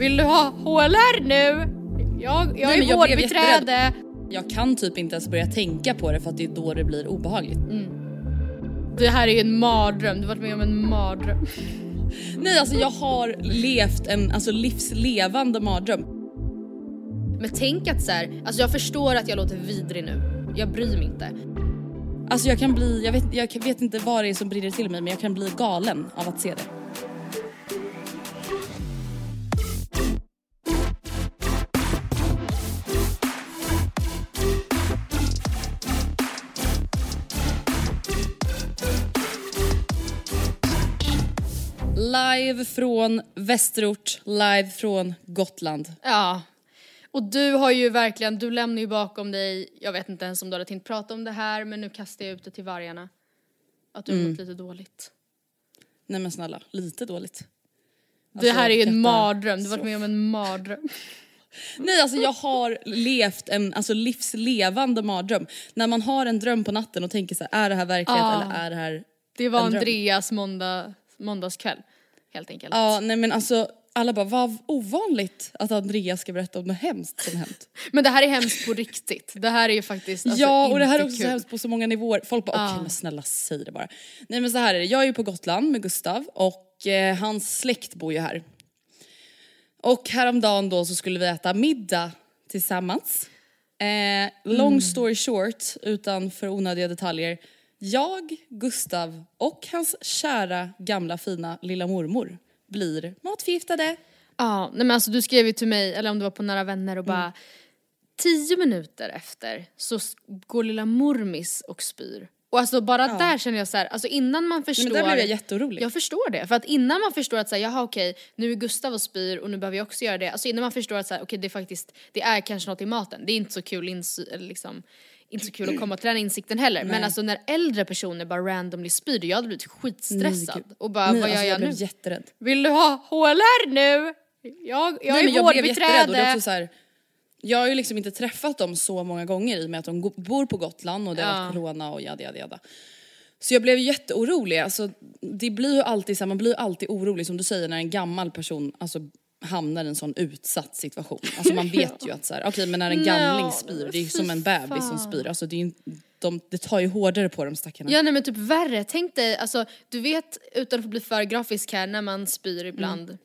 Vill du ha HLR nu? Jag, jag Nej, är men jag vårdbiträde. Jag kan typ inte ens börja tänka på det för att det är då det blir obehagligt. Det här är ju en mardröm, du har varit med om en mardröm. Nej alltså jag har levt en alltså, livslevande mardröm. Men tänk att så här, alltså jag förstår att jag låter vidrig nu. Jag bryr mig inte. Alltså jag kan bli, jag vet, jag vet inte vad det är som brinner till mig men jag kan bli galen av att se det. Live från Västerort, live från Gotland. Ja. Och du har ju verkligen, du lämnar ju bakom dig, jag vet inte ens om du hade tänkt prata om det här men nu kastar jag ut det till vargarna. Att du har Mm. mått lite dåligt. Nej men snälla, lite dåligt. det Alltså, här är ju en mardröm, du har varit med om en mardröm. Nej alltså jag har levt en alltså, livslevande mardröm. När man har en dröm på natten och tänker så här, är det här verklighet Ah. eller är det här... Det var En. Andreas måndag, måndagskväll. Helt enkelt. Ja nej men alltså alla bara vad ovanligt att Andreas ska berätta om något hemskt som hänt. Men det här är hemskt på riktigt. Det här är ju faktiskt alltså, ja och det här är också så kul. hemskt på så många nivåer. Folk bara okej men snälla säg det bara. Nej men så här är det, jag är ju på Gotland med Gustav och eh, hans släkt bor ju här. Och häromdagen då så skulle vi äta middag tillsammans. Eh, long story short, utan för onödiga detaljer. Jag, Gustav och hans kära gamla fina lilla mormor blir matförgiftade. Ja, nej men alltså du skrev ju till mig, eller om det var på Nära Vänner och bara tio minuter efter så går lilla mormis och spyr. Och alltså bara där känner jag så här, alltså innan man förstår. men där blev jag jätteorolig. Jag förstår det, för att innan man förstår att säga jaha okej, nu är Gustav och spyr och nu behöver jag också göra det. Alltså innan man förstår att säga okej det är faktiskt, det är kanske något i maten. Det är inte så kul eller liksom inte så kul att komma till den insikten heller. Men alltså när äldre personer bara randomly spyr, jag hade blivit skitstressad. Nej, och bara Nej, vad gör alltså, jag, jag blev nu? jätterädd. Vill du ha HLR nu? Jag, jag Nej, är men jag blev jätterädd och vårdbiträde. här, jag har ju liksom inte träffat dem så många gånger i och med att de bor på Gotland och det har Ja. varit corona och jada jada jada. Så jag blev jätteorolig, alltså, det blir ju alltid så här, man blir ju alltid orolig som du säger när en gammal person alltså, hamnar i en sån utsatt situation. Alltså man vet ju att så här, okej men när en gamling spyr, det är ju som en bebis som spyr, alltså det, är ju, de, det tar ju hårdare på de stackarna. Ja nej men typ värre, tänk dig, alltså du vet utan att bli för grafisk här när man spyr ibland. Mm.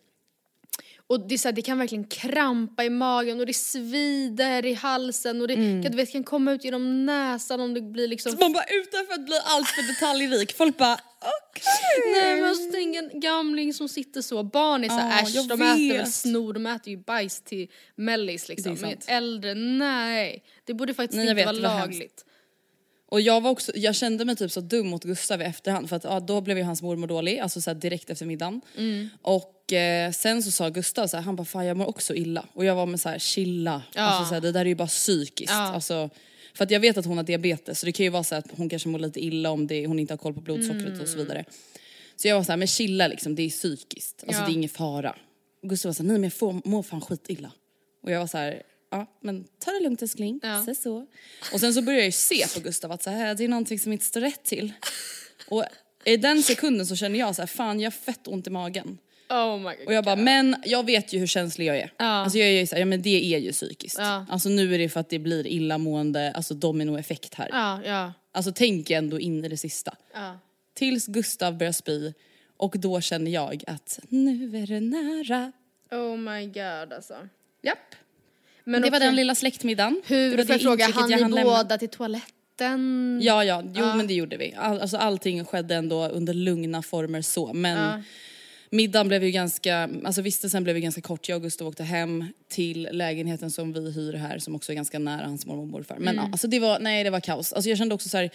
Och det, är så här, det kan verkligen krampa i magen och det svider i halsen och det Mm. kan, du vet, kan komma ut genom näsan om det blir liksom Man bara utanför att bli allt för detaljrik, folk bara okej. Nej men alltså tänk en gamling som sitter så, barn är såhär Ja, äsch, jag de äter väl vet. snor, de äter ju bajs till mellis liksom. Men äldre, nej. Det borde faktiskt Nej, inte vet, vara var hemskt. Och jag var också, jag kände mig typ så dum mot Gustav i efterhand för att ja, då blev ju hans mormor dålig, alltså så här direkt efter middagen. Mm. Och eh, sen så sa Gustav så här, han bara fan jag mår också illa. Och jag var med så här chilla, Ja. alltså så här, det där är ju bara psykiskt. Ja. Alltså, för att jag vet att hon har diabetes så det kan ju vara så att hon kanske mår lite illa om det, hon inte har koll på blodsockret och så vidare. Så jag var så här, men chilla liksom, det är psykiskt, alltså Ja. det är ingen fara. Och Gustav var så här, nej men jag får, mår fan skitilla. Och jag var så här, ja men ta det lugnt älskling, Ja. säg så. Och sen så började jag ju se på Gustav att så här, det är någonting som inte står rätt till. Och i den sekunden så känner jag så här, fan jag har fett ont i magen. Oh. Och jag bara, men jag vet ju hur känslig jag är. Ja. Alltså jag är ju såhär, ja men det är ju psykiskt. Ja. Alltså nu är det för att det blir illamående, alltså dominoeffekt här. Ja, ja, Alltså tänk ändå in i det sista. ja. Tills Gustav börjar spy Och då känner jag att nu är det nära. Oh my god alltså. Japp. Men det var den lilla släktmiddagen. det Hur, jag det fråga, hann ni hann lämna. båda till toaletten? Ja, ja, jo men det gjorde vi. All, alltså, allting skedde ändå under lugna former så. Men middagen blev ju ganska, alltså vistelsen blev ju ganska kort. Jag och Gustav åkte hem till lägenheten som vi hyr här som också är ganska nära hans mormor och morfar. Men ja, alltså det var, nej det var kaos. Alltså jag kände också så här.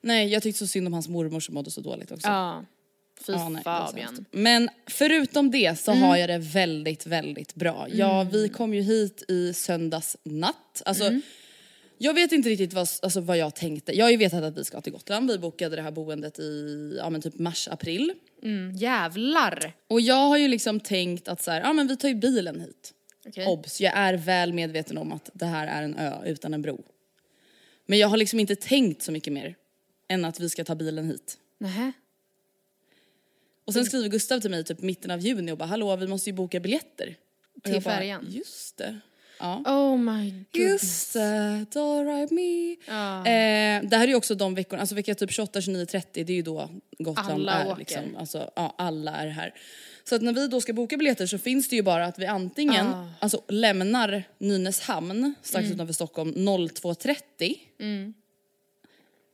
nej jag tyckte så synd om hans mormor som mådde så dåligt också. Ja. Fy så Fabian. Men förutom det så Mm. har jag det väldigt, väldigt bra. Ja, vi kom ju hit i söndags natt. Alltså, Mm. Jag vet inte riktigt vad, alltså, vad jag tänkte. Jag har ju vetat att vi ska till Gotland. Vi bokade det här boendet i ja, men typ mars, april. Mm, jävlar. Och jag har ju liksom tänkt att så här, ja men vi tar ju bilen hit. Okej. Obs, jag är väl medveten om att det här är en ö utan en bro. Men jag har liksom inte tänkt så mycket mer än att vi ska ta bilen hit. Nähä. Och sen skriver Gustav till mig typ mitten av juni och bara hallå vi måste ju boka biljetter. Och Till färjan? Just det. Ja. Oh my goodness. Just det, don't ride me. Ja. Eh, det här är ju också de veckorna, alltså vecka typ 28, 29, 30 det är ju då Gotland Alla är åker. liksom, alltså ja alla är här. Så att när vi då ska boka biljetter så finns det ju bara att vi antingen Ah. alltså, lämnar Nynäshamn strax Mm. utanför Stockholm 02.30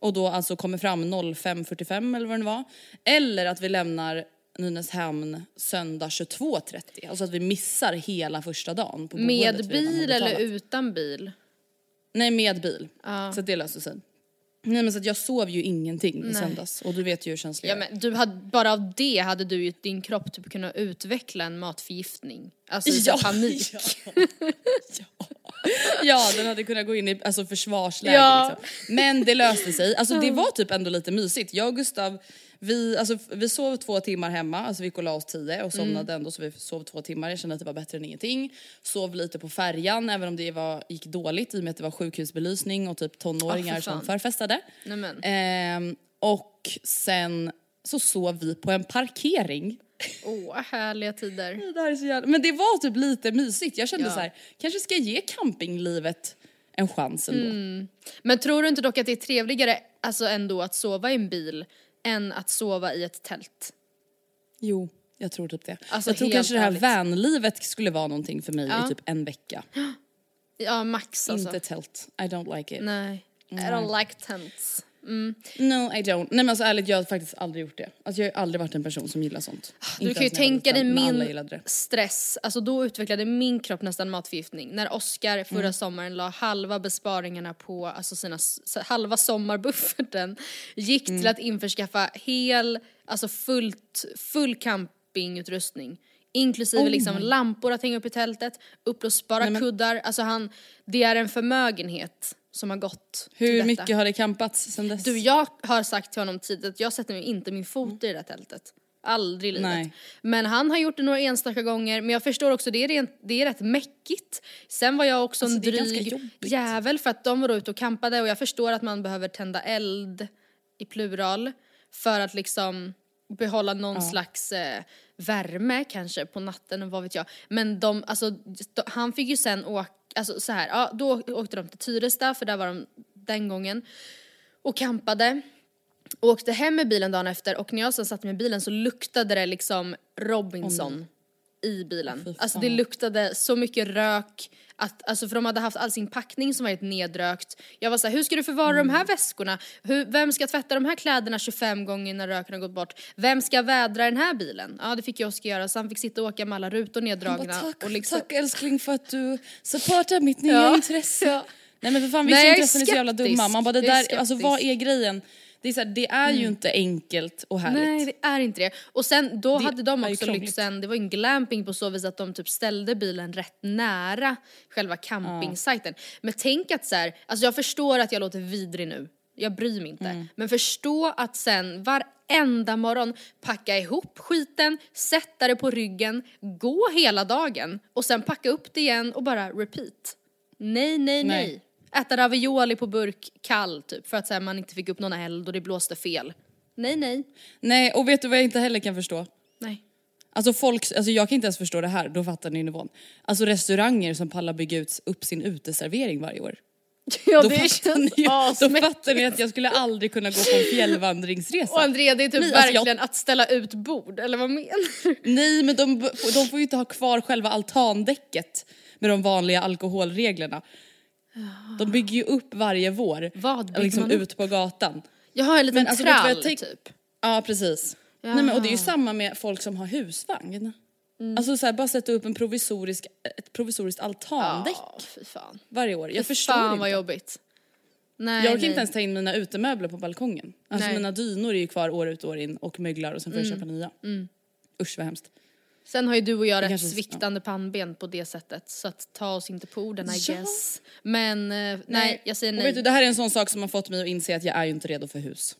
och då alltså kommer fram 05.45 eller vad det var. Eller att vi lämnar Nynäshamn söndag 22.30. Alltså att vi missar hela första dagen på Med boendet bil eller utan bil? Nej med bil. Ja. Så det löser sig. Nej men så att jag sov ju ingenting i söndags och du vet ju hur känslig Ja jag är. men du hade, bara av det hade du ju din kropp typ kunnat utveckla en matförgiftning. Alltså Ja, panik. Ja. ja den hade kunnat gå in i alltså, försvarsläge Ja. liksom. Men det löste sig. Alltså det var typ ändå lite mysigt. Jag och Gustav, vi, alltså, vi sov två timmar hemma, alltså vi gick och la oss tio och somnade Mm. ändå så vi sov två timmar. Jag kände att det var bättre än ingenting. Sov lite på färjan även om det var, gick dåligt i och med att det var sjukhusbelysning och typ tonåringar Ah, för som förfestade. Ehm, och sen så sov vi på en parkering. Åh, härliga tider. Det här är så jävla... Men det var typ lite mysigt. Jag kände Ja. så här, kanske ska jag ge campinglivet en chans ändå. Mm. Men tror du inte dock att det är trevligare alltså ändå att sova i en bil än att sova i ett tält? Jo, jag tror typ det. Alltså, jag tror kanske det här ärligt. vanlivet skulle vara någonting för mig Ja. i typ en vecka. Ja, max alltså. Inte tält. I don't like it. Nej. I don't like tents. No I don't. Nej men alltså ärligt jag har faktiskt aldrig gjort det. Alltså jag har aldrig varit en person som gillar sånt. Du Inte kan ju tänka dig min stress, alltså då utvecklade min kropp nästan matförgiftning. När Oscar förra Mm. sommaren la halva besparingarna på, alltså sina, halva sommarbufferten gick Mm. till att införskaffa hel, alltså fullt, full campingutrustning. Inklusive liksom lampor att hänga upp i tältet, uppblåsbara Oh. Kuddar, alltså han, det är en förmögenhet som har gått Hur mycket har det campats sen dess? Du, jag har sagt till honom tidigt att jag sätter mig inte min fot i det där tältet. Aldrig i livet. Nej. Men han har gjort det några enstaka gånger, men jag förstår också det är, rent, det är rätt mäckigt. Sen var jag också Alltså, en dryg jävel för att de var ute och campade och jag förstår att man behöver tända eld i plural för att liksom behålla någon slags eh, värme kanske på natten och vad vet jag. Men de, alltså, han fick ju sen åka, alltså så här, ja då åkte de till Tyresta för där var de den gången och campade. Åkte hem med bilen dagen efter och när jag sen satt med bilen så luktade det liksom Robinson i bilen. alltså det luktade så mycket rök, att, alltså för de hade haft all sin packning som var helt nedrökt. Jag var såhär, hur ska du förvara de här väskorna? Hur, vem ska tvätta de här kläderna 25 gånger när röken har gått bort? Vem ska vädra den här bilen? Ja det fick jag Oskar göra så han fick sitta och åka med alla rutor neddragna. Bara, tack, och liksom, tack älskling för att du supportar mitt nya Ja. intresse. Ja. Nej men för fan vissa intressen är så jävla dumma. Man bara det där, alltså vad är grejen? Det är, så här, det är ju inte enkelt och härligt. Nej det är inte det. Och sen då Det hade de också lyxen, det var en glamping på så vis att de typ ställde bilen rätt nära själva campingsajten. Men tänk att så här, alltså jag förstår att jag låter vidrig nu, jag bryr mig inte. Mm. Men förstå att sen varenda morgon packa ihop skiten, sätta det på ryggen, gå hela dagen och sen packa upp det igen och bara repeat. Nej, nej, nej. Nej. Äta ravioli på burk kall typ för att så här, man inte fick upp någon eld och det blåste fel. Nej, nej, Nej och vet du vad jag inte heller kan förstå? nej. Alltså folk, alltså jag kan inte ens förstå det här, då fattar ni nivån. Alltså restauranger som pallar bygga ut, upp sin uteservering varje år. Ja då, fattar känns ni, då fattar ni att jag skulle aldrig kunna gå på en fjällvandringsresa. Och Andrea det är typ Nej, alltså jag- verkligen att ställa ut bord, eller vad menar du? Nej men de, de får ju inte ha kvar själva altandäcket med de vanliga alkoholreglerna. De bygger ju upp varje vår. Vad bygger liksom man upp? ut på gatan. Jag har en liten Men alltså, trall jag typ. Ja precis. Nej, men, och det är ju samma med folk som har husvagn. Alltså så här, bara sätta upp en provisorisk, ett provisoriskt altandäck Ja, fy fan. varje år. Jag Fy förstår fan inte. vad jobbigt. Nej, Jag kan nej. inte ens ta in mina utemöbler på balkongen. Alltså Nej. mina dynor är ju kvar år ut och år in och möglar och sen får jag Mm. köpa nya. Usch vad hemskt. Sen har ju du och jag rätt sviktande pannben på det sättet så att ta oss inte på orden I Ja. guess. Men eh, nej, jag säger Och nej. vet du, det här är en sån sak som har fått mig att inse att jag är ju inte redo för hus.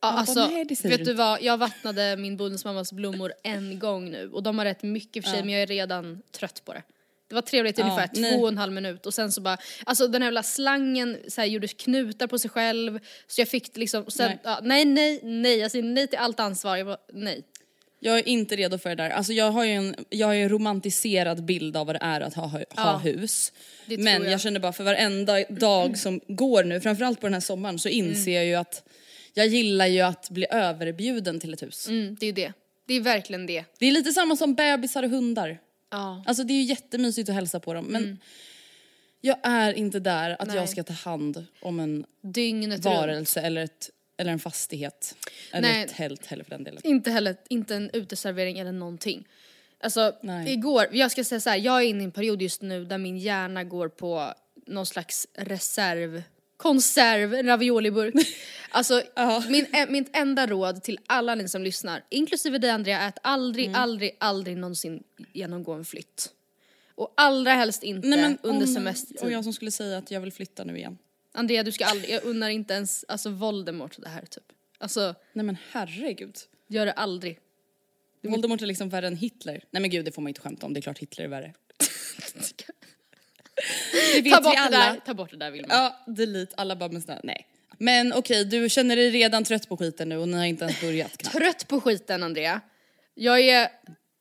ja, bara, alltså, nej, säger vet du du vad, jag vattnade min bonusmammas blommor en gång nu och de har rätt mycket för sig men jag är redan trött på det. Det var trevligt i Ja, ungefär nej. två och en halv minut och sen så bara, alltså den här jävla slangen så här, gjorde knutar på sig själv så jag fick liksom, och sen, Nej. nej. Ja, nej nej nej, jag säger nej till allt ansvar, jag bara, nej. Jag är inte redo för det där. Alltså jag har ju en, jag har en romantiserad bild av vad det är att ha, ha Ja, hus. Men jag. jag. känner bara för varenda dag som går nu, framförallt på den här sommaren, så inser jag ju att jag gillar ju att bli överbjuden till ett hus. Mm, det är ju det. Det är verkligen det. Det är lite samma som bebisar och hundar. Ja. Alltså det är ju jättemysigt att hälsa på dem men jag är inte där att Nej. jag ska ta hand om en Dygnet runt. varelse eller, ett, eller en fastighet. Eller Nej. ett tält heller för den delen. Inte heller, inte en uteservering eller någonting. Alltså Nej. igår, jag ska säga så här, jag är inne i en period just nu där min hjärna går på någon slags reserv, konserv, ravioliburk. Alltså min, mitt enda råd till alla ni som lyssnar, inklusive dig Andrea, är att aldrig, Mm. aldrig, aldrig någonsin genomgå en flytt. Och allra helst inte Nej, men, under semestertid. Och jag som skulle säga att jag vill flytta nu igen. Andrea du ska aldrig, jag unnar inte ens alltså Voldemort det här typ. Alltså Nej men herregud. gör det aldrig. Voldemort är liksom värre än Hitler. Nej men gud det får man inte skämta om, det är klart Hitler är värre. det vet Ta bort vi det alla. där, ta bort det där Vilma. Ja, delete, alla bara men snälla, nej. Men okej, du känner dig redan trött på skiten nu och ni har inte ens börjat knappt. trött på skiten Andrea. Jag är...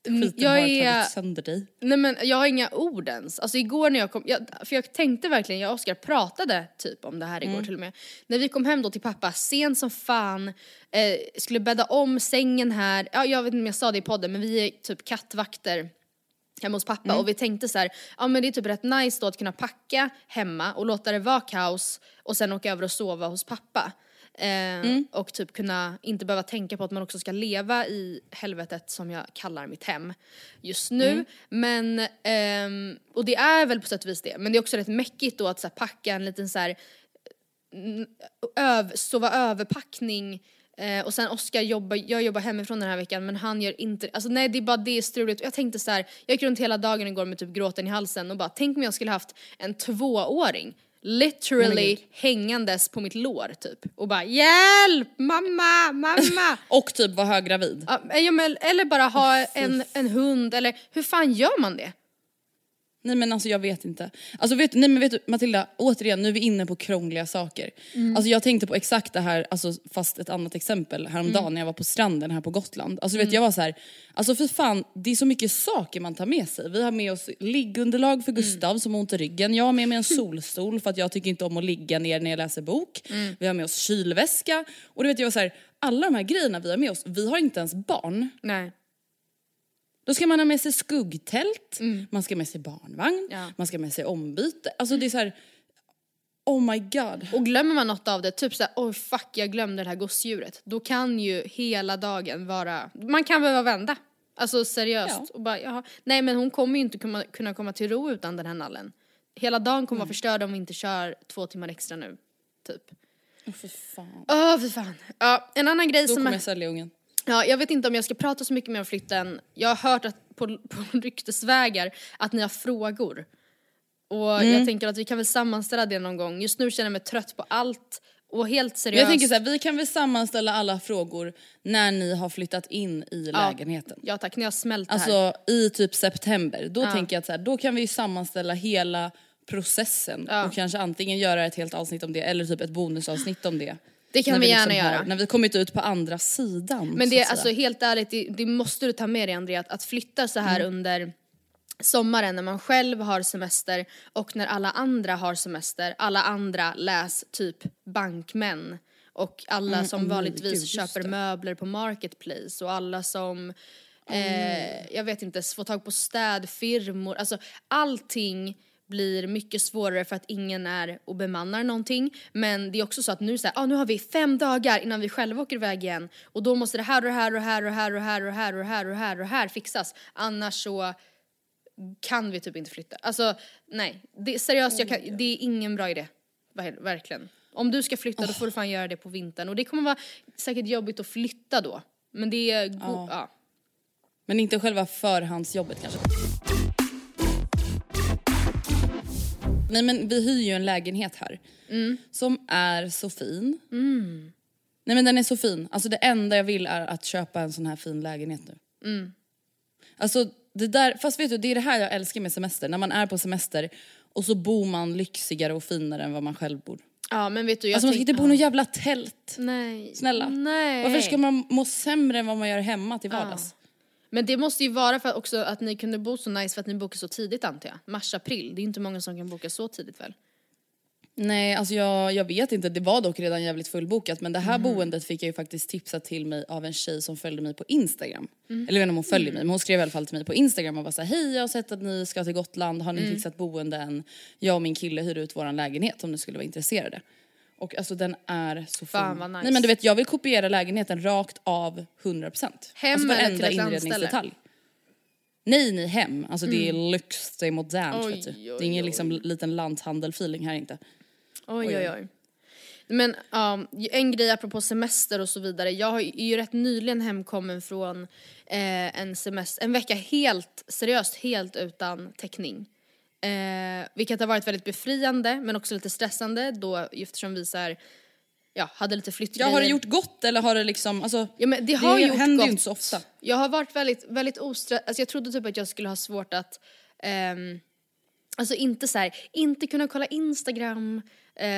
Skiten jag har är... tagit sönder dig. Nej men jag har inga ord ens. Alltså igår när jag kom, jag, för jag tänkte verkligen, jag och Oskar pratade typ om det här igår till och med. När vi kom hem då till pappa, sent som fan, eh, skulle bädda om sängen här, ja jag vet inte om jag sa det i podden men vi är typ kattvakter hemma hos pappa och vi tänkte så här, ja men det är typ rätt nice då att kunna packa hemma och låta det vara kaos och sen åka över och sova hos pappa. Eh, Och typ kunna inte behöva tänka på att man också ska leva i helvetet som jag kallar mitt hem just nu. Men, ehm, och det är väl på sätt och vis det, men det är också rätt mäckigt då att så här, packa en liten så här öv, sova överpackning eh, och sen Oskar jobbar, jag jobbar hemifrån den här veckan men han gör inte, alltså nej det är bara det struligt. Och Jag tänkte så här, jag gick runt hela dagen igår med typ gråten i halsen och bara tänk om jag skulle haft en tvååring literally hängandes på mitt lår typ och bara hjälp mamma, mamma. Och typ var höggravid. Ja, ja, men, eller bara ha en, en hund eller hur fan gör man det? Nej men alltså jag vet inte. Alltså vet, nej men vet du Matilda, återigen nu är vi inne på krångliga saker. Alltså jag tänkte på exakt det här, alltså, fast ett annat exempel häromdagen när jag var på stranden här på Gotland. Alltså vet jag var så här, alltså för fan det är så mycket saker man tar med sig. Vi har med oss liggunderlag för Gustav som har ont i ryggen. Jag har med mig en solstol för att jag tycker inte om att ligga ner när jag läser bok. Vi har med oss kylväska. Och du vet jag var så här, alla de här grejerna vi har med oss, vi har inte ens barn. Nej. Då ska man ha med sig skuggtält, man ska ha med sig barnvagn, Ja. man ska ha med sig ombyte. Alltså det är så här. oh my god. Och glömmer man något av det, typ såhär oj fuck jag glömde det här gosedjuret. Då kan ju hela dagen vara, man kan behöva vända. Alltså seriöst. Ja. Och bara, jaha. Nej men hon kommer ju inte kunna, komma till ro utan den här nallen. Hela dagen kommer vara förstörd om vi inte kör två timmar extra nu. Typ. Oh, för fan. Åh fy fan. Ja, en annan grej Då som kommer är, jag sälja ungen. Ja, jag vet inte om jag ska prata så mycket mer om flytten. Jag har hört att på, på ryktesvägar att ni har frågor. Och Mm. jag tänker att vi kan väl sammanställa det någon gång. Just nu känner jag mig trött på allt. Och helt seriöst. jag tänker så här, vi kan väl sammanställa alla frågor när ni har flyttat in i lägenheten. Ja tack, ni har smält det här. Alltså i typ september. Då tänker jag att så här, då kan vi sammanställa hela processen Ja. och kanske antingen göra ett helt avsnitt om det eller typ ett bonusavsnitt om det. Det kan När vi liksom gärna har- göra. När vi kommit ut på andra sidan. Men det är alltså helt ärligt, det, det måste du ta med dig Andrea, att, att flytta så Mm. här under sommaren när man själv har semester och när alla andra har semester, alla andra läs typ bankmän och alla som mm, vanligtvis gud, köper möbler på Marketplace och alla som eh, jag vet inte, får tag på städfirmor, alltså allting blir mycket svårare för att ingen är och bemannar någonting. Men det är också så att nu så här, ah, nu har vi fem dagar innan vi själva åker iväg igen och då måste det här och här och här och här och här och här och här och här och här fixas. Annars så kan vi typ inte flytta. Alltså nej, det, seriöst jag kan, det är ingen bra idé. Ver- Verkligen. Om du ska flytta då får du fan göra det på vintern och det kommer vara säkert jobbigt att flytta då. Men det är, go- Ja. ja. Men inte själva förhandsjobbet kanske. Nej men vi hyr ju en lägenhet här. Som är så fin. Nej men den är så fin. Alltså det enda jag vill är att köpa en sån här fin lägenhet nu. Alltså det där, fast vet du det är det här jag älskar med semester. När man är på semester och så bor man lyxigare och finare än vad man själv bor. ja men vet du jag Alltså man ska inte bo i något jävla tält. Nej. Snälla. Nej. Varför ska man må sämre än vad man gör hemma till vardags? Men det måste ju vara för att också att ni kunde bo så nice för att ni bokade så tidigt antar jag. Mars, april. Det är inte många som kan boka så tidigt väl? Nej, alltså jag, jag vet inte. Det var dock redan jävligt fullbokat. Men det här Mhm. boendet fick jag ju faktiskt tipsat till mig av en tjej som följde mig på Instagram. Mm. Eller jag vet inte om hon följer mig, men hon skrev i alla fall till mig på Instagram och var såhär, hej jag har sett att ni ska till Gotland, har ni Mm. fixat boende än? Jag och min kille hyr ut våran lägenhet om ni skulle vara intresserade. Och alltså den är så fin. Fan, vad nice. Nej men du vet jag vill kopiera lägenheten rakt av 100%. Hem alltså varenda inredningsdetalj. Nej, nej hem. Alltså det är lyx, det är modernt Mm. Oj, vet du. Det är ingen oj. liksom liten lanthandel-feeling här inte. Oj, Oj, oj, oj. Men ja, en grej apropå semester och så vidare. Jag är ju rätt nyligen hemkommen från eh, en semester, en vecka helt, seriöst helt utan täckning. Eh, vilket har varit väldigt befriande men också lite stressande då eftersom vi så här, ja, hade lite Ja, flyttgrejer. har det gjort gott eller har det liksom, alltså, Ja men det har det gjort händer gott. ju inte så ofta. Jag har varit väldigt, väldigt ostressad, alltså jag trodde typ att jag skulle ha svårt att, ehm, alltså inte så här, inte kunna kolla Instagram,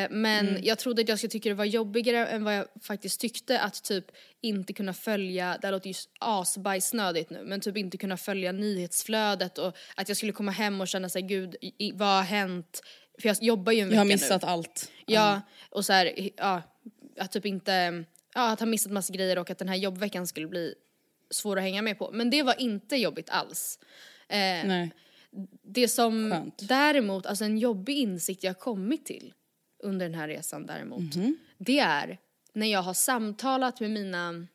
men Mm. jag trodde att jag skulle tycka det var jobbigare än vad jag faktiskt tyckte att typ inte kunna följa, det här låter ju asbajsnödigt nu, men typ inte kunna följa nyhetsflödet och att jag skulle komma hem och känna sig gud, vad har hänt? För jag jobbar ju en Jag vecka har nu. missat allt. Ja, och så här, ja, att typ inte, ja, att ha missat massa grejer och att den här jobbveckan skulle bli svår att hänga med på. Men det var inte jobbigt alls. Eh, Nej. det som Skönt. däremot, alltså en jobbig insikt jag kommit till under den här resan däremot, Mhm. det är när jag har samtalat med mina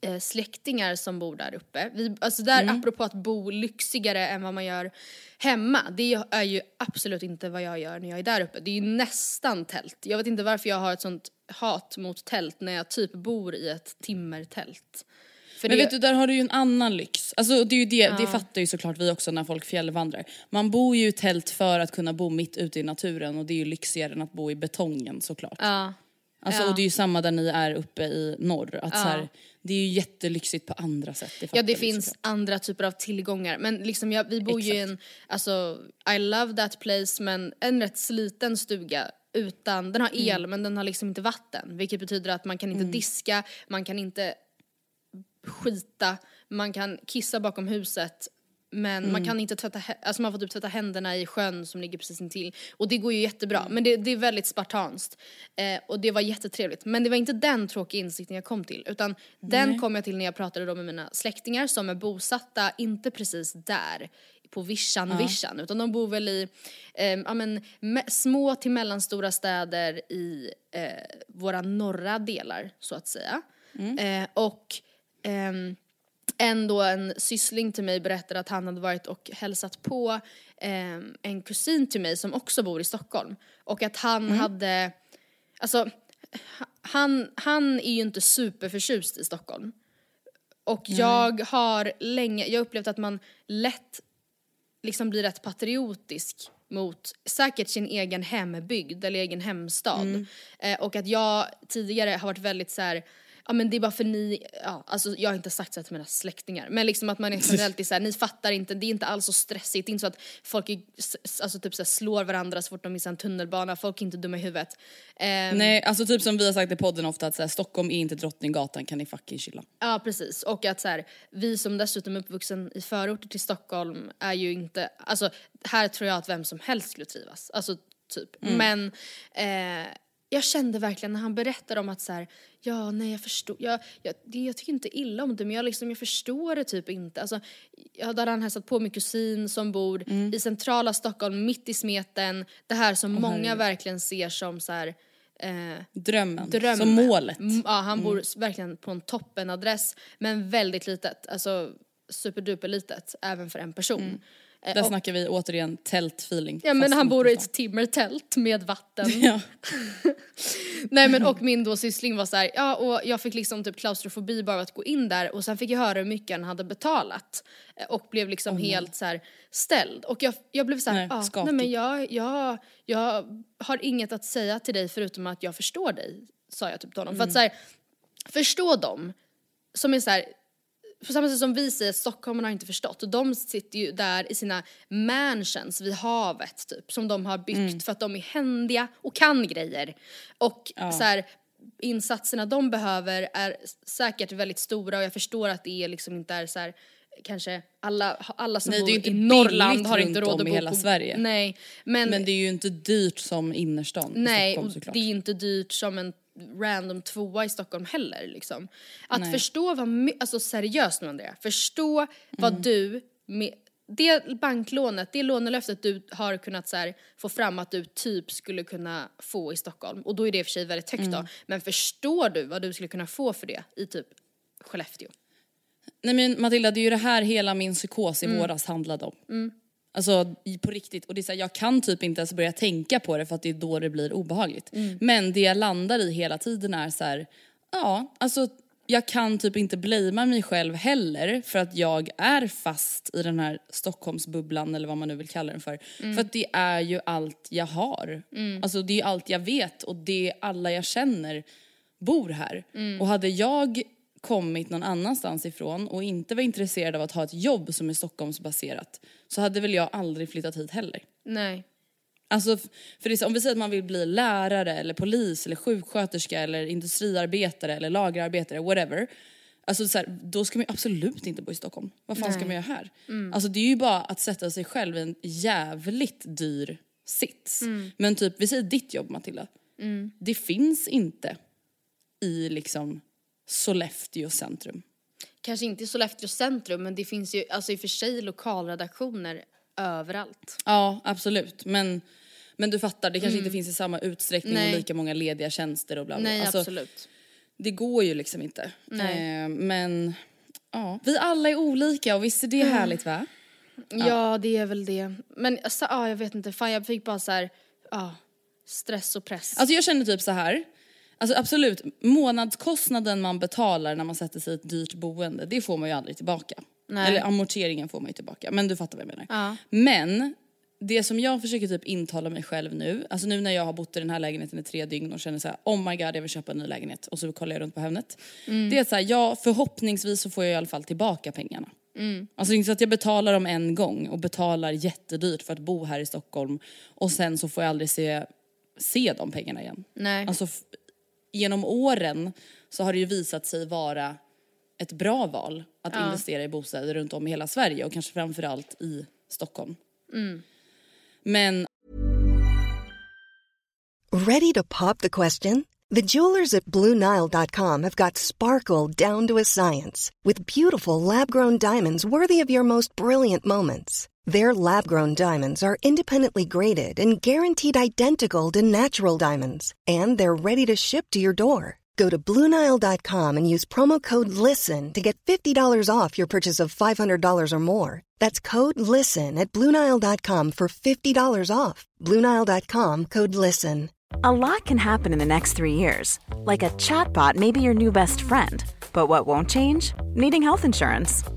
eh, släktingar som bor där uppe. Vi, alltså där, Mm. apropå att bo lyxigare än vad man gör hemma, det är ju absolut inte vad jag gör när jag är där uppe. Det är ju nästan tält. Jag vet inte varför jag har ett sånt hat mot tält när jag typ bor i ett timmertält. För Men det, vet du, där har du ju en annan lyx. Alltså det är ju det, det fattar ju såklart vi också när folk fjällvandrar. Man bor ju i tält för att kunna bo mitt ute i naturen och det är ju lyxigare än att bo i betongen såklart. Ja. Alltså, Ja. Och det är ju samma där ni är uppe i norr. Att så här, det är ju jättelyxigt på andra sätt. Det Ja det vi finns såklart. andra typer av tillgångar men liksom jag, vi bor ju i en, alltså I love that place men en rätt sliten stuga utan, den har Mm. el men den har liksom inte vatten vilket betyder att man kan inte diska, man kan inte skita, man kan kissa bakom huset men Mm. man kan inte tvätta, alltså man får typ tvätta händerna i sjön som ligger precis intill. Och det går ju jättebra, Mm. men det, det är väldigt spartanskt. Eh, och det var jättetrevligt. Men det var inte den tråkiga insikten jag kom till, utan den kom jag till när jag pratade då med mina släktingar som är bosatta, inte precis där, på vischan, vischan, utan de bor väl i eh, ja, men, me- små till mellanstora städer i eh, våra norra delar, så att säga. Eh, och ehm, ändå en syssling till mig berättade att han hade varit och hälsat på eh, en kusin till mig som också bor i Stockholm. Och att han hade, alltså ha- han, han är ju inte superförtjust i Stockholm. Och jag har länge, jag har upplevt att man lätt liksom blir rätt patriotisk mot säkert sin egen hembygd eller egen hemstad. Eh, och att jag tidigare har varit väldigt så här, ja men det är bara för ni, ja alltså jag har inte sagt så här till mina släktingar, men liksom att man är generellt är så här, ni fattar inte, det är inte alls så stressigt, det är inte så att folk är, alltså typ så här, slår varandra så fort de missar en tunnelbana, folk är inte dumma i huvudet. Um, Nej alltså typ som vi har sagt i podden ofta att så här, Stockholm är inte Drottninggatan, kan ni fucking chilla. Ja precis, och att så här, vi som dessutom är uppvuxen i förorter till Stockholm är ju inte, alltså här tror jag att vem som helst skulle trivas, alltså typ. Mm. Men eh, jag kände verkligen när han berättade om att så här, ja nej jag förstår, jag, jag, jag tycker inte illa om det men jag, liksom, jag förstår det typ inte. Alltså, jag hade han hälsat på min kusin som bor mm. i centrala Stockholm, mitt i smeten, det här som oh, många herregud. verkligen ser som så här, Eh, drömmen. drömmen, som målet. Ja, han bor mm. verkligen på en toppenadress men väldigt litet, alltså superduper litet även för en person. Mm. Eh, Där och, snackar vi återigen tältfeeling. Ja men han bor i ett timmertält med vatten. Ja. Nej men och min då syssling var så här, ja och jag fick liksom typ klaustrofobi bara av att gå in där och sen fick jag höra hur mycket han hade betalat. Eh, och blev liksom oh, helt så här ställd. Och jag, jag blev så här, nej, ah, nej men jag, jag, jag har inget att säga till dig förutom att jag förstår dig. Sa jag typ till honom. Mm. För att så här, förstå dem som är så här, på samma sätt som vi säger att stockholmarna har inte förstått och de sitter ju där i sina mansions vid havet typ som de har byggt mm. för att de är händiga och kan grejer. Och ja. så här, insatserna de behöver är säkert väldigt stora och jag förstår att det är liksom inte är så här, kanske alla, alla som Nej, bor i Norrland har inte råd att bo i hela på, Sverige. Nej, men, men det är ju inte dyrt som innerstan Nej, Stockholm, såklart. det är inte dyrt som en random tvåa i Stockholm heller liksom. Att Nej. förstå vad, alltså seriöst nu Andrea, förstå mm. vad du med det banklånet, det lånelöftet du har kunnat så här, få fram att du typ skulle kunna få i Stockholm och då är det i och för sig väldigt högt mm. då, men förstår du vad du skulle kunna få för det i typ Skellefteå? Nej men Matilda, det är ju det här hela min psykos i mm. våras handlade om. Mm. Alltså på riktigt. Och det är så här, jag kan typ inte ens börja tänka på det för att det är då det blir obehagligt. Mm. Men det jag landar i hela tiden är så här, ja alltså jag kan typ inte blamea mig själv heller för att jag är fast i den här Stockholmsbubblan eller vad man nu vill kalla den för. Mm. För att det är ju allt jag har. Mm. Alltså det är allt jag vet och det är alla jag känner bor här. Mm. Och hade jag kommit någon annanstans ifrån och inte var intresserad av att ha ett jobb som är Stockholmsbaserat så hade väl jag aldrig flyttat hit heller. Nej. Alltså, för det, om vi säger att man vill bli lärare eller polis eller sjuksköterska eller industriarbetare eller lagerarbetare, whatever. Alltså så här, då ska man absolut inte bo i Stockholm. Vad fan Nej. ska man göra här? Mm. Alltså det är ju bara att sätta sig själv i en jävligt dyr sits. Mm. Men typ, vi säger ditt jobb Matilda. Mm. Det finns inte i liksom Sollefteå centrum. Kanske inte i Sollefteå centrum men det finns ju alltså i och för sig lokalredaktioner överallt. Ja absolut men, men du fattar det kanske mm. inte finns i samma utsträckning Nej. och lika många lediga tjänster och bla bla. Nej alltså, absolut. Det går ju liksom inte. Nej. Eh, men ja, vi alla är olika och visst är det mm. härligt va? Ja. ja. det är väl det. Men alltså, ja, jag vet inte, fan jag fick bara så här, ja, stress och press. Alltså jag känner typ så här Alltså absolut, månadskostnaden man betalar när man sätter sig i ett dyrt boende, det får man ju aldrig tillbaka. Nej. Eller amorteringen får man ju tillbaka, men du fattar vad jag menar. Ja. Men det som jag försöker typ intala mig själv nu, alltså nu när jag har bott i den här lägenheten i tre dygn och känner så här, oh my god jag vill köpa en ny lägenhet och så kollar jag runt på Hemnet. Mm. Det är så här, ja förhoppningsvis så får jag i alla fall tillbaka pengarna. Mm. Alltså inte så att jag betalar dem en gång och betalar jättedyrt för att bo här i Stockholm och sen så får jag aldrig se, se de pengarna igen. Nej. Alltså genom åren så har det ju visat sig vara ett bra val att ja. investera i bostäder runt om i hela Sverige och kanske framförallt i Stockholm. Mm. Men... Ready to pop the question? The jewelers at BlueNile.com have got sparkle down to a science with beautiful lab-grown diamonds worthy of your most brilliant moments. Their lab grown diamonds are independently graded and guaranteed identical to natural diamonds, and they're ready to ship to your door. Go to Bluenile.com and use promo code LISTEN to get $50 off your purchase of $500 or more. That's code LISTEN at Bluenile.com for $50 off. Bluenile.com code LISTEN. A lot can happen in the next three years. Like a chatbot may be your new best friend. But what won't change? Needing health insurance.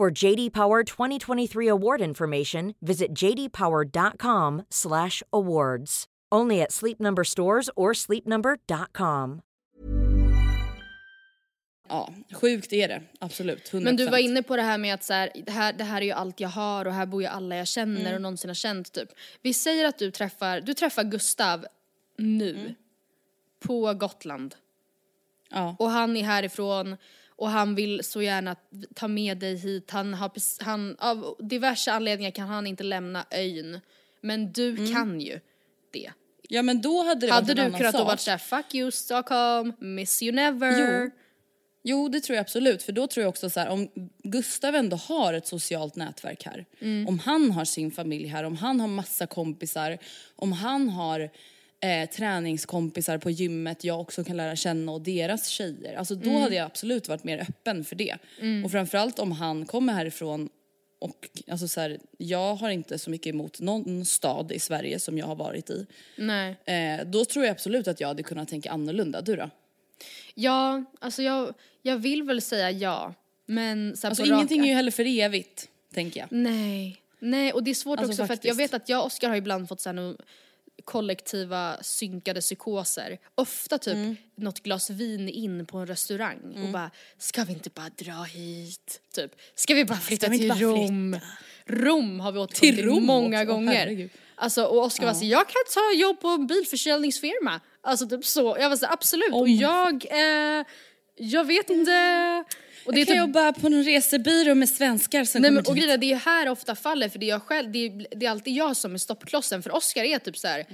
For JD Power 2023 award information, visit jdpower.com/awards. Only at Sleep Number stores or sleepnumber.com. Ja, sjukt är det. Absolut. 100%. Men du var inne på det här med att så här, det, här, det här är ju allt jag har och här bor ju alla jag känner Mm. och någonsin har känt typ. Vi säger att du träffar, du träffar Gustav nu. Mm. På Gotland. Ja. Och han är härifrån och han vill så gärna ta med dig hit. Han har, han, av diverse anledningar kan han inte lämna ön. Men du Mm. kan ju det. ja men då hade det Hade varit en du kunnat då varit såhär, fuck you Stockholm, miss you never. Jo. Jo det tror jag absolut för då tror jag också så här om Gustav ändå har ett socialt nätverk här. Mm. Om han har sin familj här, om han har massa kompisar, om han har eh, träningskompisar på gymmet jag också kan lära känna och deras tjejer. Alltså då Mm. hade jag absolut varit mer öppen för det. Och framförallt om han kommer härifrån och alltså så här, jag har inte så mycket emot någon stad i Sverige som jag har varit i. Nej. Eh, då tror jag absolut att jag hade kunnat tänka annorlunda. Du då? Ja, alltså jag, jag vill väl säga ja. Men så Alltså ingenting är ju heller för evigt, tänker jag. Nej. Nej, och det är svårt Alltså, också för att jag faktiskt. vet att jag och Oskar har ibland fått så här kollektiva synkade psykoser. Ofta typ Mm. något glas vin in på en restaurang och bara ska vi inte bara dra hit? Typ, ska vi bara flytta vi till Rom? Rom har vi återkommit Till till, många också? Gånger. herregud. Alltså och Oskar var så jag kan ta jobb på en bilförsäljningsfirma. Alltså typ så. Jag var så absolut. och jag, eh, jag vet inte. Och Jag kan typ- jobba på en resebyrå med svenskar som Nej men och grejen det är här ofta faller för det är jag själv, det är, det är alltid jag som är stoppklossen för Oscar är typ så här.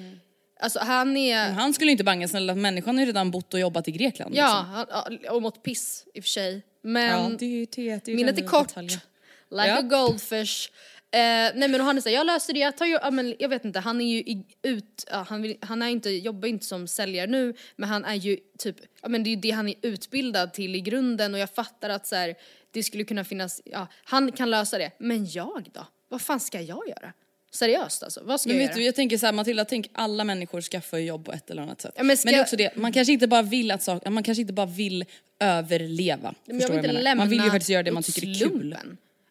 alltså han är, Han skulle ju inte banga snälla människan har ju redan bott och jobbat i Grekland. ja, ja, och mått piss i och för sig. Men liksom. ja det det. det minnet är kort, detaljen. like Ja. a goldfish. Eh, nej men och han är såhär, jag löser det, jag tar ju, ja, men jag vet inte, han är ju i, ut, ja, han, vill, han är inte, jobbar inte som säljare nu men han är ju typ, ja men det är ju det han är utbildad till i grunden och jag fattar att så här, det skulle kunna finnas, ja han kan lösa det, men jag då? Vad fan ska jag göra? Seriöst alltså, vad ska Men jag vet göra? du, jag tänker så här, Matilda, tänk alla människor skaffar jobb på ett eller annat sätt. Ja, men ska det är också det, man kanske inte bara vill att saker, man kanske inte bara vill överleva. Men jag vill inte lämna Man vill ju faktiskt göra det man tycker är kul.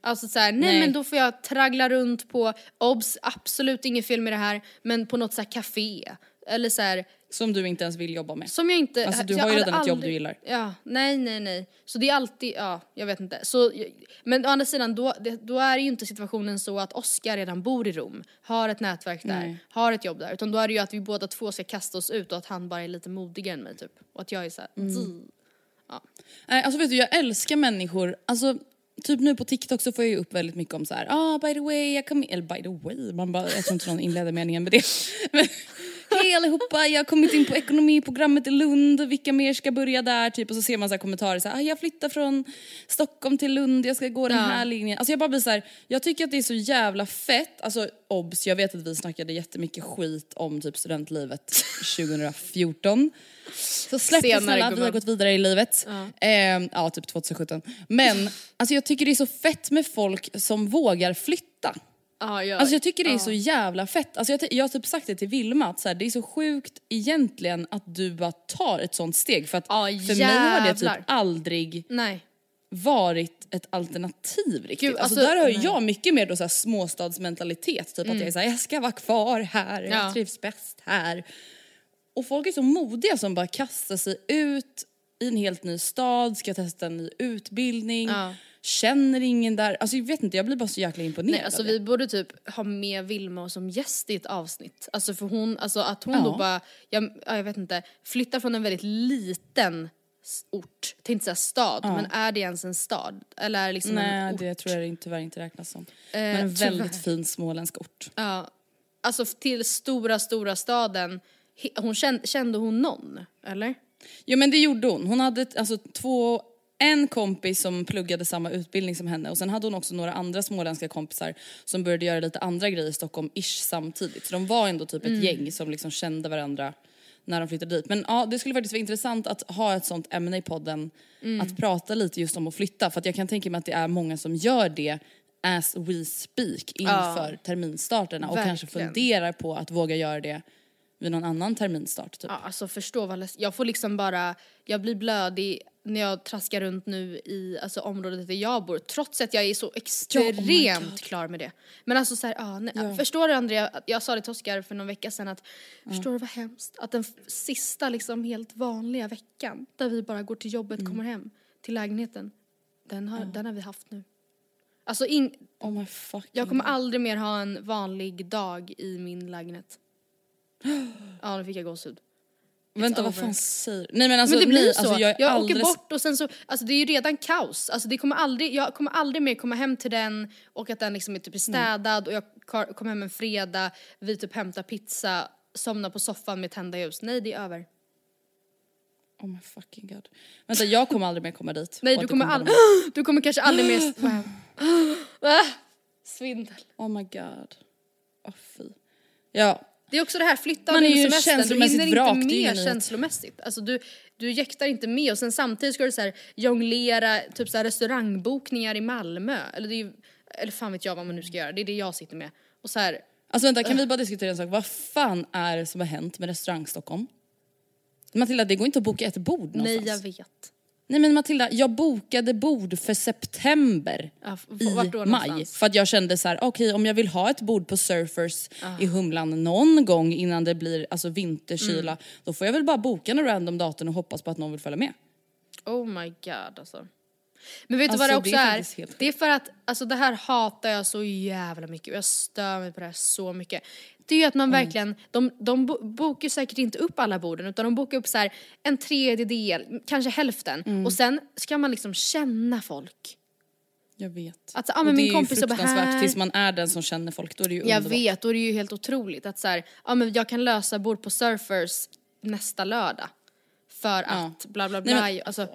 Alltså såhär, nej, Nej. men då får jag traggla runt på, obs, absolut inget fel med det här, men på något såhär café. Eller såhär, Som du inte ens vill jobba med. som jag inte... Alltså, du har ju redan ett jobb du gillar. Ja, nej nej nej. Så det är alltid, ja jag vet inte. Så, men å andra sidan då, det, då är ju inte situationen så att Oscar redan bor i Rom, har ett nätverk där, Nej. har ett jobb där. Utan då är det ju att vi båda två ska kasta oss ut och att han bara är lite modigare än mig typ. Och att jag är såhär, mm. Nej, alltså vet du, jag älskar människor, alltså typ nu på TikTok så får jag ju upp väldigt mycket om så här, ah by the way, jag kom in, eller by the way, man bara, jag tror inte någon inleder meningen med det. Men, Hej allihopa, jag har kommit in på ekonomiprogrammet i Lund, vilka mer ska börja där? Typ, och så ser man så här kommentarer så här, ah, jag flyttar från Stockholm till Lund, jag ska gå den Ja. här linjen. Alltså jag bara blir så här, jag tycker att det är så jävla fett, alltså obs, jag vet att vi snackade jättemycket skit om typ studentlivet 2014. Så släpp det snälla, vi har gått vidare i livet. Ja, eh, ja typ 2017. Men alltså jag tycker det är så fett med folk som vågar flytta. Ja, jag, Alltså jag tycker det är ja. så jävla fett. Alltså jag, jag har typ sagt det till Vilma att så här, det är så sjukt egentligen att du bara tar ett sånt steg. För att Ja, för mig har det typ aldrig Nej. varit ett alternativ riktigt. Gud, alltså, alltså, där har nej. jag mycket mer då så här småstadsmentalitet. Typ att jag är såhär, jag ska vara kvar här, jag Ja. trivs bäst här. Och folk är så modiga som bara kastar sig ut i en helt ny stad, ska testa en ny utbildning, Ja. Känner ingen där. Alltså jag vet inte, jag blir bara så jäkla imponerad Nej, alltså vi borde typ ha med Vilma som gäst i ett avsnitt. Alltså för hon, alltså att hon Ja. då bara, jag, ja, jag vet inte, flyttar från en väldigt liten ort, tänkte säga stad, men är det ens en stad? Eller är det liksom en Nej ort? det tror jag tyvärr inte räknas som. Eh, Men en väldigt tyvärr. fin småländsk ort. Ja. Alltså till stora, stora staden, hon kände, kände hon någon? Eller? Jo men det gjorde hon. Hon hade alltså två, en kompis som pluggade samma utbildning som henne och sen hade hon också några andra småländska kompisar som började göra lite andra grejer i Stockholm-ish samtidigt. Så de var ändå typ ett gäng som liksom kände varandra när de flyttade dit. Men ja, det skulle faktiskt vara intressant att ha ett sånt ämne i podden. Att prata lite just om att flytta för att jag kan tänka mig att det är många som gör det as we speak inför terminstarterna och kanske verkligen. funderar på att våga göra det vid någon annan terminstart typ. Ja, alltså förstå vad leds- Jag får liksom bara, jag blir blödig när jag traskar runt nu i alltså, området där jag bor trots att jag är så extremt klar med det. Men alltså såhär, ah, nej, förstår du Andrea, jag sa det till Oskar för någon vecka sedan att förstår du vad hemskt att den sista liksom helt vanliga veckan där vi bara går till jobbet, Mm. kommer hem till lägenheten, den har, den har vi haft nu. Alltså in, Oh jag kommer aldrig mer ha en vanlig dag i min lägenhet. Ja, nu fick jag gåshud. Vänta vad fan säger Nej men alltså, men det blir nej, så. Alltså, jag jag är åker alldeles... bort och sen så, alltså det är ju redan kaos. Alltså det kommer aldrig, jag kommer aldrig mer komma hem till den och att den liksom är typ städad och jag kommer hem en fredag, vi typ hämtar pizza, somnar på soffan med tända ljus. Nej det är över. Oh my fucking god. Vänta jag kommer aldrig mer komma dit. Nej du kommer vara aldrig, du kommer kanske aldrig mer vara hem. Ah, Svindel. Oh my god. Åh fy. Ja, Det är också det här, flytta Man är ju du hinner inte med känslomässigt. Alltså du, du jäktar inte med och sen samtidigt ska du så här jonglera typ så här restaurangbokningar i Malmö. Eller, det är, eller fan vet jag vad man nu ska göra, det är det jag sitter med. Och så här, alltså vänta kan vi bara diskutera en sak. Vad fan är det som har hänt med restaurang Stockholm? Matilda det går inte att boka ett bord någonstans. nej jag vet. Nej men Matilda, jag bokade bord för september Ja, i maj. För att jag kände så här: okej om jag vill ha ett bord på Surfers i Humlan någon gång innan det blir alltså vinterkyla, Mm. då får jag väl bara boka en random datum och hoppas på att någon vill följa med. Oh my god alltså. Men vet du Alltså, vad det också det är är? helt Det är för att, alltså det här hatar jag så jävla mycket och jag stör mig på det här så mycket. Det är ju att man Mm. verkligen, de, de bo- bokar säkert inte upp alla borden utan de bokar upp så här en tredjedel, kanske hälften Mm. och sen ska man liksom känna folk. Jag vet. Att, ja, Och men det min är kompis ju jobbar fruktansvärt här. tills man är den som känner folk, då är det ju Jag underbart. vet och det är ju helt otroligt att så här, ja men jag kan lösa bord på Surfers nästa lördag. För att bla bla bla. Nej, men- alltså,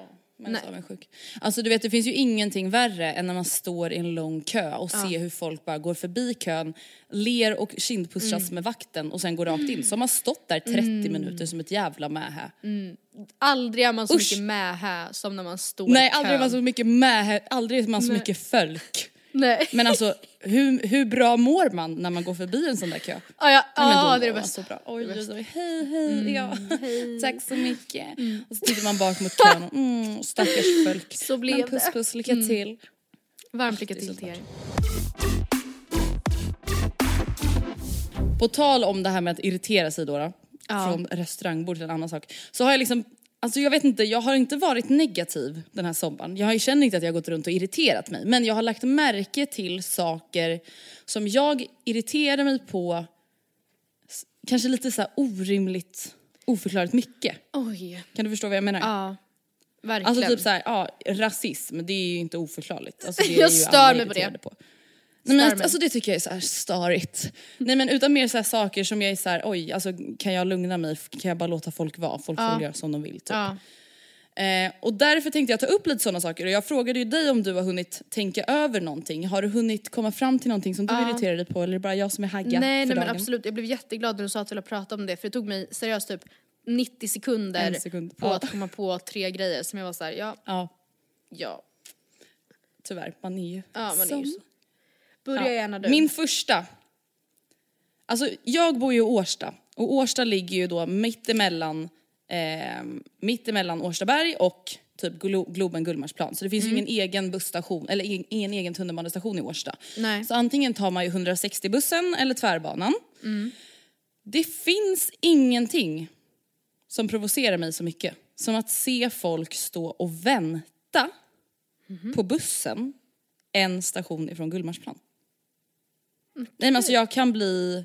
Men Nej. så avundsjuk. Alltså du vet det finns ju ingenting värre än när man står i en lång kö och ser hur folk bara går förbi kön, ler och kindpussas Mm. med vakten och sen går rakt in. Så har man stått där 30 minuter som ett jävla mähä. aldrig är man så Usch. mycket med här som när man står Nej i kön. aldrig är man så mycket mähä, aldrig är man så mycket folk. Nej. Men alltså hur, hur bra mår man när man går förbi en sån där kö? Ja, ja, ja då det är det bästa. Så bra. Oj, Det bästa. hej, hej, ja. Tack så mycket. Mm. Och så tittar man bak mot kön och mm, stackars folk. Så blev Men puss puss, lycka till. Varmt lycka till till er. På tal om det här med att irritera sig då, då Ja. från restaurangbord till en annan sak. Så har jag liksom, alltså jag vet inte, jag har inte varit negativ den här sommaren. Jag känner inte att jag har gått runt och irriterat mig. Men jag har lagt märke till saker som jag irriterar mig på, kanske lite så här orimligt, oförklarligt mycket. Oj. Kan du förstå vad jag menar? Ja. Verkligen. Alltså typ såhär, ja rasism det är ju inte oförklarligt. Alltså, det är Jag ju stör mig på det. På. Nej, men alltså det tycker jag är så här störigt. Nej men utan mer så här saker som jag är så här, oj alltså kan jag lugna mig, kan jag bara låta folk vara, folk får göra som de vill typ. Ja. Eh, och därför tänkte jag ta upp lite sådana saker och jag frågade ju dig om du har hunnit tänka över någonting. Har du hunnit komma fram till någonting som du irriterar dig på eller är det bara jag som är hagga Nej, nej men dagen? absolut. Jag blev jätteglad när du sa att du ville prata om det för det tog mig seriöst typ 90 sekunder sekund. på Ja. att komma på tre grejer som jag var såhär, ja, Ja, ja, tyvärr. Man är ju ja man är ju så. Börja Ja. gärna du. Min första. Alltså jag bor ju i Årsta och Årsta ligger ju då mittemellan, eh, mittemellan Årstaberg och typ Glo- Globen Gullmarsplan. Så det finns ju ingen egen busstation, eller ingen, ingen egen tunnelbanestation i Årsta. Nej. Så antingen tar man ju 160-bussen eller tvärbanan. Det finns ingenting som provocerar mig så mycket som att se folk stå och vänta på bussen en station ifrån Gullmarsplan. Nej men alltså jag kan bli...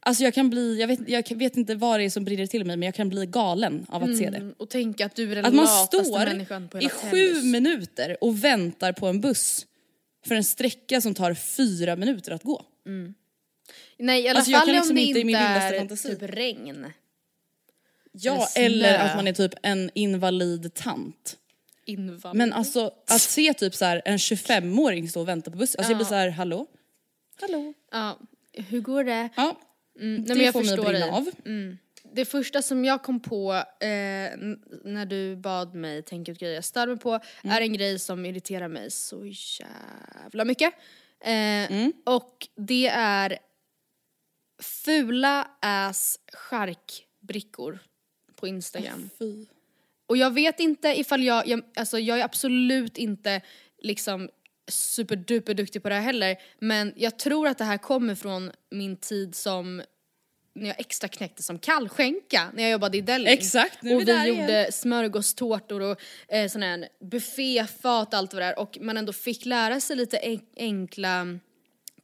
Alltså jag kan bli, jag vet, jag vet inte vad det är som brinner till mig men jag kan bli galen av att se det. Mm, Och tänka att du är den Att man lataste står människan på i hela sju Tellus. minuter och väntar på en buss för en sträcka som tar fyra minuter att gå. Nej i alla Alltså, jag fall kan om liksom det inte i inte är typ regn. Ja, Eller eller att man är typ en invalid tant. Invalid. Men alltså att se typ så här en 25-åring stå och vänta på bussen, alltså jag blir så här, hallå? Hallå? Ja, hur går det? Ja, Mm, det nej, jag får mig att brinna av. Det första som jag kom på eh, när du bad mig tänka ut grejer jag stör mig på Mm. är en grej som irriterar mig så jävla mycket. Eh, Mm. Och det är fula ass charkbrickor på Instagram. Fy. Och jag vet inte ifall jag, jag, alltså jag är absolut inte liksom superduper duktig på det här heller, men jag tror att det här kommer från min tid som när jag extra knäckte som kallskänka när jag jobbade i Delling. Exakt, nu är och vi vi där gjorde smörgåstårtor och eh, sån här bufféfat och allt vad det där och man ändå fick lära sig lite en- enkla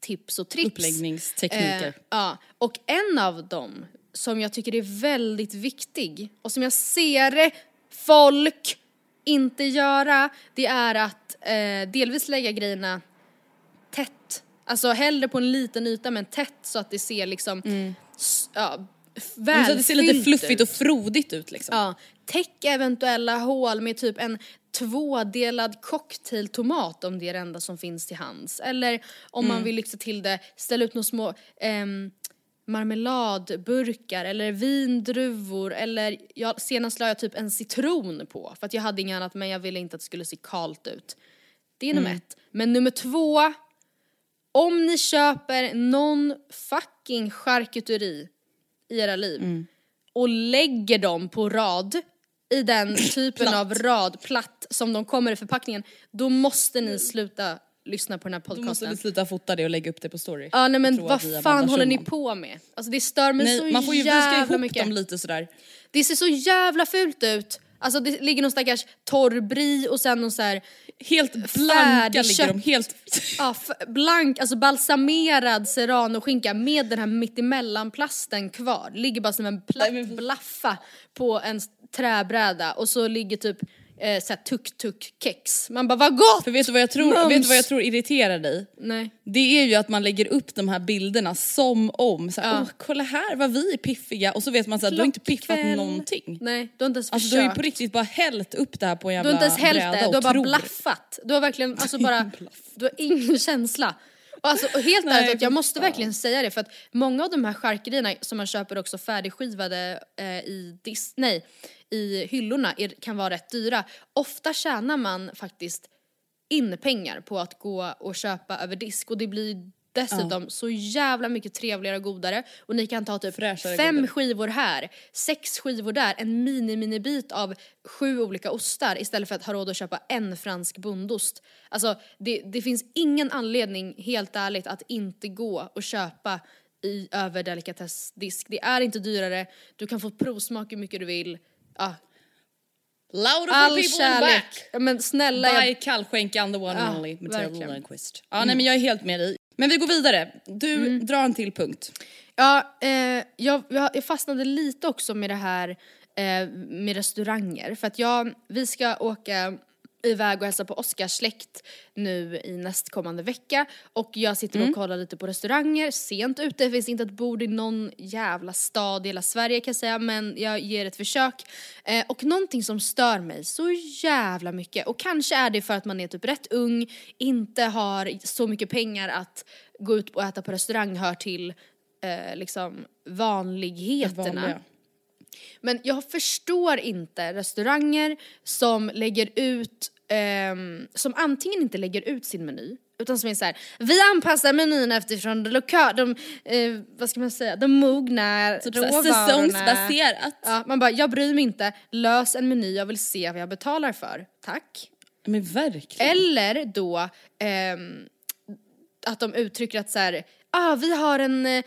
tips och tricks. Uppläggningstekniker. Eh, ja, och en av dem som jag tycker är väldigt viktig och som jag ser folk inte göra, det är att eh, delvis lägga grejerna tätt. Alltså hellre på en liten yta men tätt så att det ser liksom s- ja, f- Men Mm. så att det ser lite välfyllt fluffigt ut. och frodigt ut liksom. Ja, täck eventuella hål med typ en tvådelad cocktailtomat om det är det enda som finns till hands. Eller om Mm. man vill lyxa till det, ställa ut några små ehm, marmeladburkar eller vindruvor eller jag, senast la jag typ en citron på för att jag hade inget annat men jag ville inte att det skulle se kalt ut. Det är nummer Mm. ett. Men nummer två, om ni köper någon fucking charkuteri i era liv Mm. och lägger dem på rad i den typen Platt. av rad, platt, som de kommer i förpackningen, då måste ni sluta lyssna på den här Då måste podcasten. vi sluta fota det och lägga upp det på story. Ja nej men vad vi fan håller ni på med? Alltså det stör mig så Nej, man får ju jävla viska ihop mycket. dem lite sådär. Det ser så jävla fult ut. Alltså det ligger någon stackars torr brie och sen någon så här, Helt blanka ligger de, helt... ja, blank, alltså balsamerad serranoskinka med den här mittemellan-plasten kvar. Ligger bara som en platt blaffa på en träbräda och så ligger typ eh, såhär tuk-tuk-kex. Man bara vad gott! För vet du vad jag tror, Mums! vet du vad jag tror irriterar dig? Nej. Det är ju att man lägger upp de här bilderna som om, såhär, Ja. åh kolla här vad vi är piffiga och så vet man såhär, du har inte piffat Klockkväll. någonting. Nej, du har inte ens Alltså du har ju försökt. på riktigt bara hällt upp det här på en Du jävla har inte ens hällt det, du har bara tror. blaffat. Du har verkligen, alltså bara, du har ingen känsla. Och alltså och helt Nej, ärligt, jag måste verkligen säga det för att många av de här charkerierna som man köper också färdigskivade eh, i dis, nej, i hyllorna är, kan vara rätt dyra. Ofta tjänar man faktiskt in pengar på att gå och köpa över disk och det blir dessutom så jävla mycket trevligare och godare och ni kan ta typ Fräschare, fem godare. skivor här, sex skivor där, en mini mini bit av sju olika ostar istället för att ha råd att köpa en fransk bondost. Alltså det, det finns ingen anledning, helt ärligt, att inte gå och köpa i över delikatessdisk. Det är inte dyrare, du kan få provsmak hur mycket du vill. Ja, Louder for all people in kärlek. back! Ja, men snälla, By jag, kallskänkan the one and Ja, only, Matilda verkligen. Lundqvist. Ja nej men jag är helt med dig. Men vi går vidare. Du Mm. drar en till punkt. Ja, eh, jag, jag, jag fastnade lite också med det här eh, med restauranger. För att jag, vi ska åka iväg och hälsa på Oskars släkt nu i nästkommande vecka. Och jag sitter och kollar lite på restauranger, sent ute, det finns inte ett bord i någon jävla stad i hela Sverige kan jag säga, men jag ger ett försök. Eh, och någonting som stör mig så jävla mycket, och kanske är det för att man är typ rätt ung, inte har så mycket pengar att gå ut och äta på restaurang hör till eh, liksom vanligheterna. Men jag förstår inte restauranger som lägger ut, ehm, som antingen inte lägger ut sin meny, utan som är så här: vi anpassar menyn eftersom de lokala, de, eh, vad ska man säga, de mogna Typ såhär råvarorna. säsongsbaserat. Ja, man bara, jag bryr mig inte, lös en meny, jag vill se vad jag betalar för, tack. Men verkligen. Eller då ehm, att de uttrycker att så här, ah, vi har en, eh,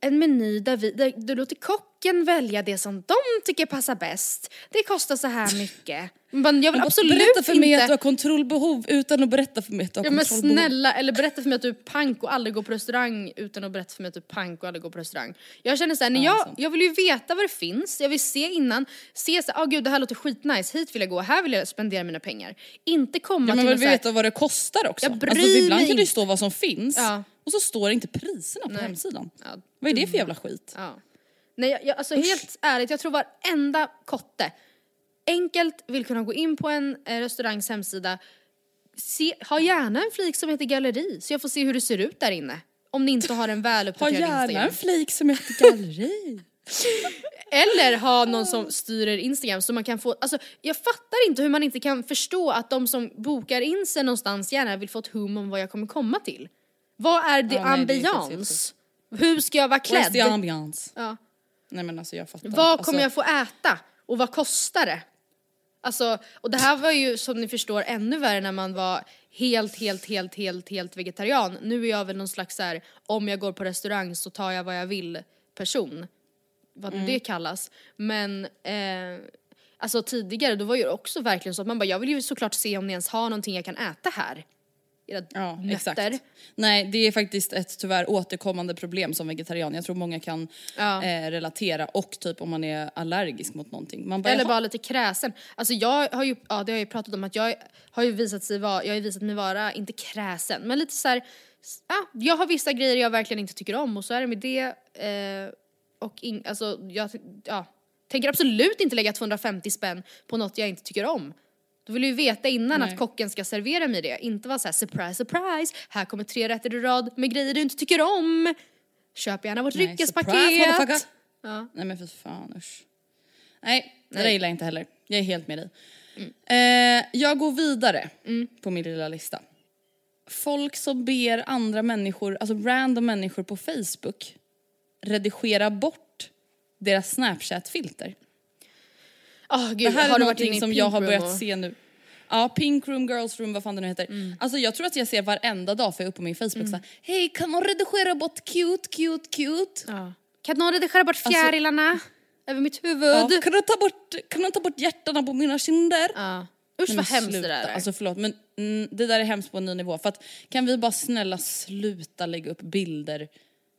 en meny där, vi, där det låter kocken disken välja det som de tycker passar bäst. Det kostar så här mycket. Men jag vill Men absolut berätta för mig inte... att du har kontrollbehov utan att berätta för mig att du har Ja men kontrollbehov. snälla, eller berätta för mig att du är pank och aldrig går på restaurang utan att berätta för mig att du är pank och aldrig går på restaurang. Jag känner såhär, Ja, jag, sant. jag vill ju veta vad det finns, jag vill se innan, se såhär, åh gud det här låter skitnice, hit vill jag gå, här vill jag spendera mina pengar. Inte komma Ja, men till man en vill veta vad det kostar också. Jag bryr alltså, ibland mig kan det ju stå vad som finns Ja. och så står det inte priserna på hemsidan. Ja, Vad är det för jävla skit? Ja. Nej, jag, jag, alltså helt ärligt, jag tror varenda kotte enkelt vill kunna gå in på en eh, restaurangs hemsida, se, ha gärna en flik som heter galleri så jag får se hur det ser ut där inne. Om ni inte har en Ha väluppdaterad gärna Instagram. en flik som heter galleri. Eller ha någon som styr er Instagram så man kan få, alltså jag fattar inte hur man inte kan förstå att de som bokar in sig någonstans gärna vill få ett hum om vad jag kommer komma till. Vad är det Ja, ambiance? Hur ska jag vara Where's klädd? the ambiance? Ja. Nej men alltså jag fattar Vad inte. kommer jag alltså, få äta? Och vad kostar det? Alltså, och det här var ju som ni förstår ännu värre när man var helt, helt, helt, helt, helt vegetarian. Nu är jag väl någon slags så här, om jag går på restaurang så tar jag vad jag vill person. Vad Mm. det kallas. Men eh, alltså tidigare då var ju också verkligen så att man bara, jag vill ju såklart se om ni ens har någonting jag kan äta här. Era Ja, nötter. exakt. Nej, det är faktiskt ett tyvärr återkommande problem som vegetarian. Jag tror många kan Ja. eh, relatera och typ om man är allergisk mot någonting. Bara, Eller bara lite kräsen. Alltså jag har ju, ja det har jag ju pratat om att jag har ju visat sig vara, jag har visat mig vara, inte kräsen, men lite så här, ja, jag har vissa grejer jag verkligen inte tycker om och så är det med det. Eh, och in, alltså jag, ja, tänker absolut inte lägga 250 spänn på något jag inte tycker om. Då vill jag ju veta innan Nej. att kocken ska servera mig det, inte vara så här surprise surprise, här kommer tre rätter i rad med grejer du inte tycker om. Köp gärna vårt Nej, dryckespaket. Ja. Nej men för fan usch. Nej, det Nej. där gillar jag inte heller. Jag är helt med dig. Mm. Eh, jag går vidare på min lilla lista. Folk som ber andra människor, alltså random människor på Facebook redigera bort deras snapchat-filter. Oh, gud, Det här har är någonting som jag har börjat och- Mm. se nu. Ja, Pink Room, Girls Room, vad fan det nu heter. Alltså jag tror att jag ser varenda dag för jag är uppe på min Facebook såhär, hej kan någon redigera bort cute, cute, cute? Ja. Kan någon redigera bort fjärilarna över mitt huvud? Ja, Ja. kan, du ta bort, kan du ta bort hjärtarna på mina kinder? Usch Nej, vad hemskt det sluta. där är. Alltså förlåt men mm, det där är hemskt på en ny nivå. För att kan vi bara snälla sluta lägga upp bilder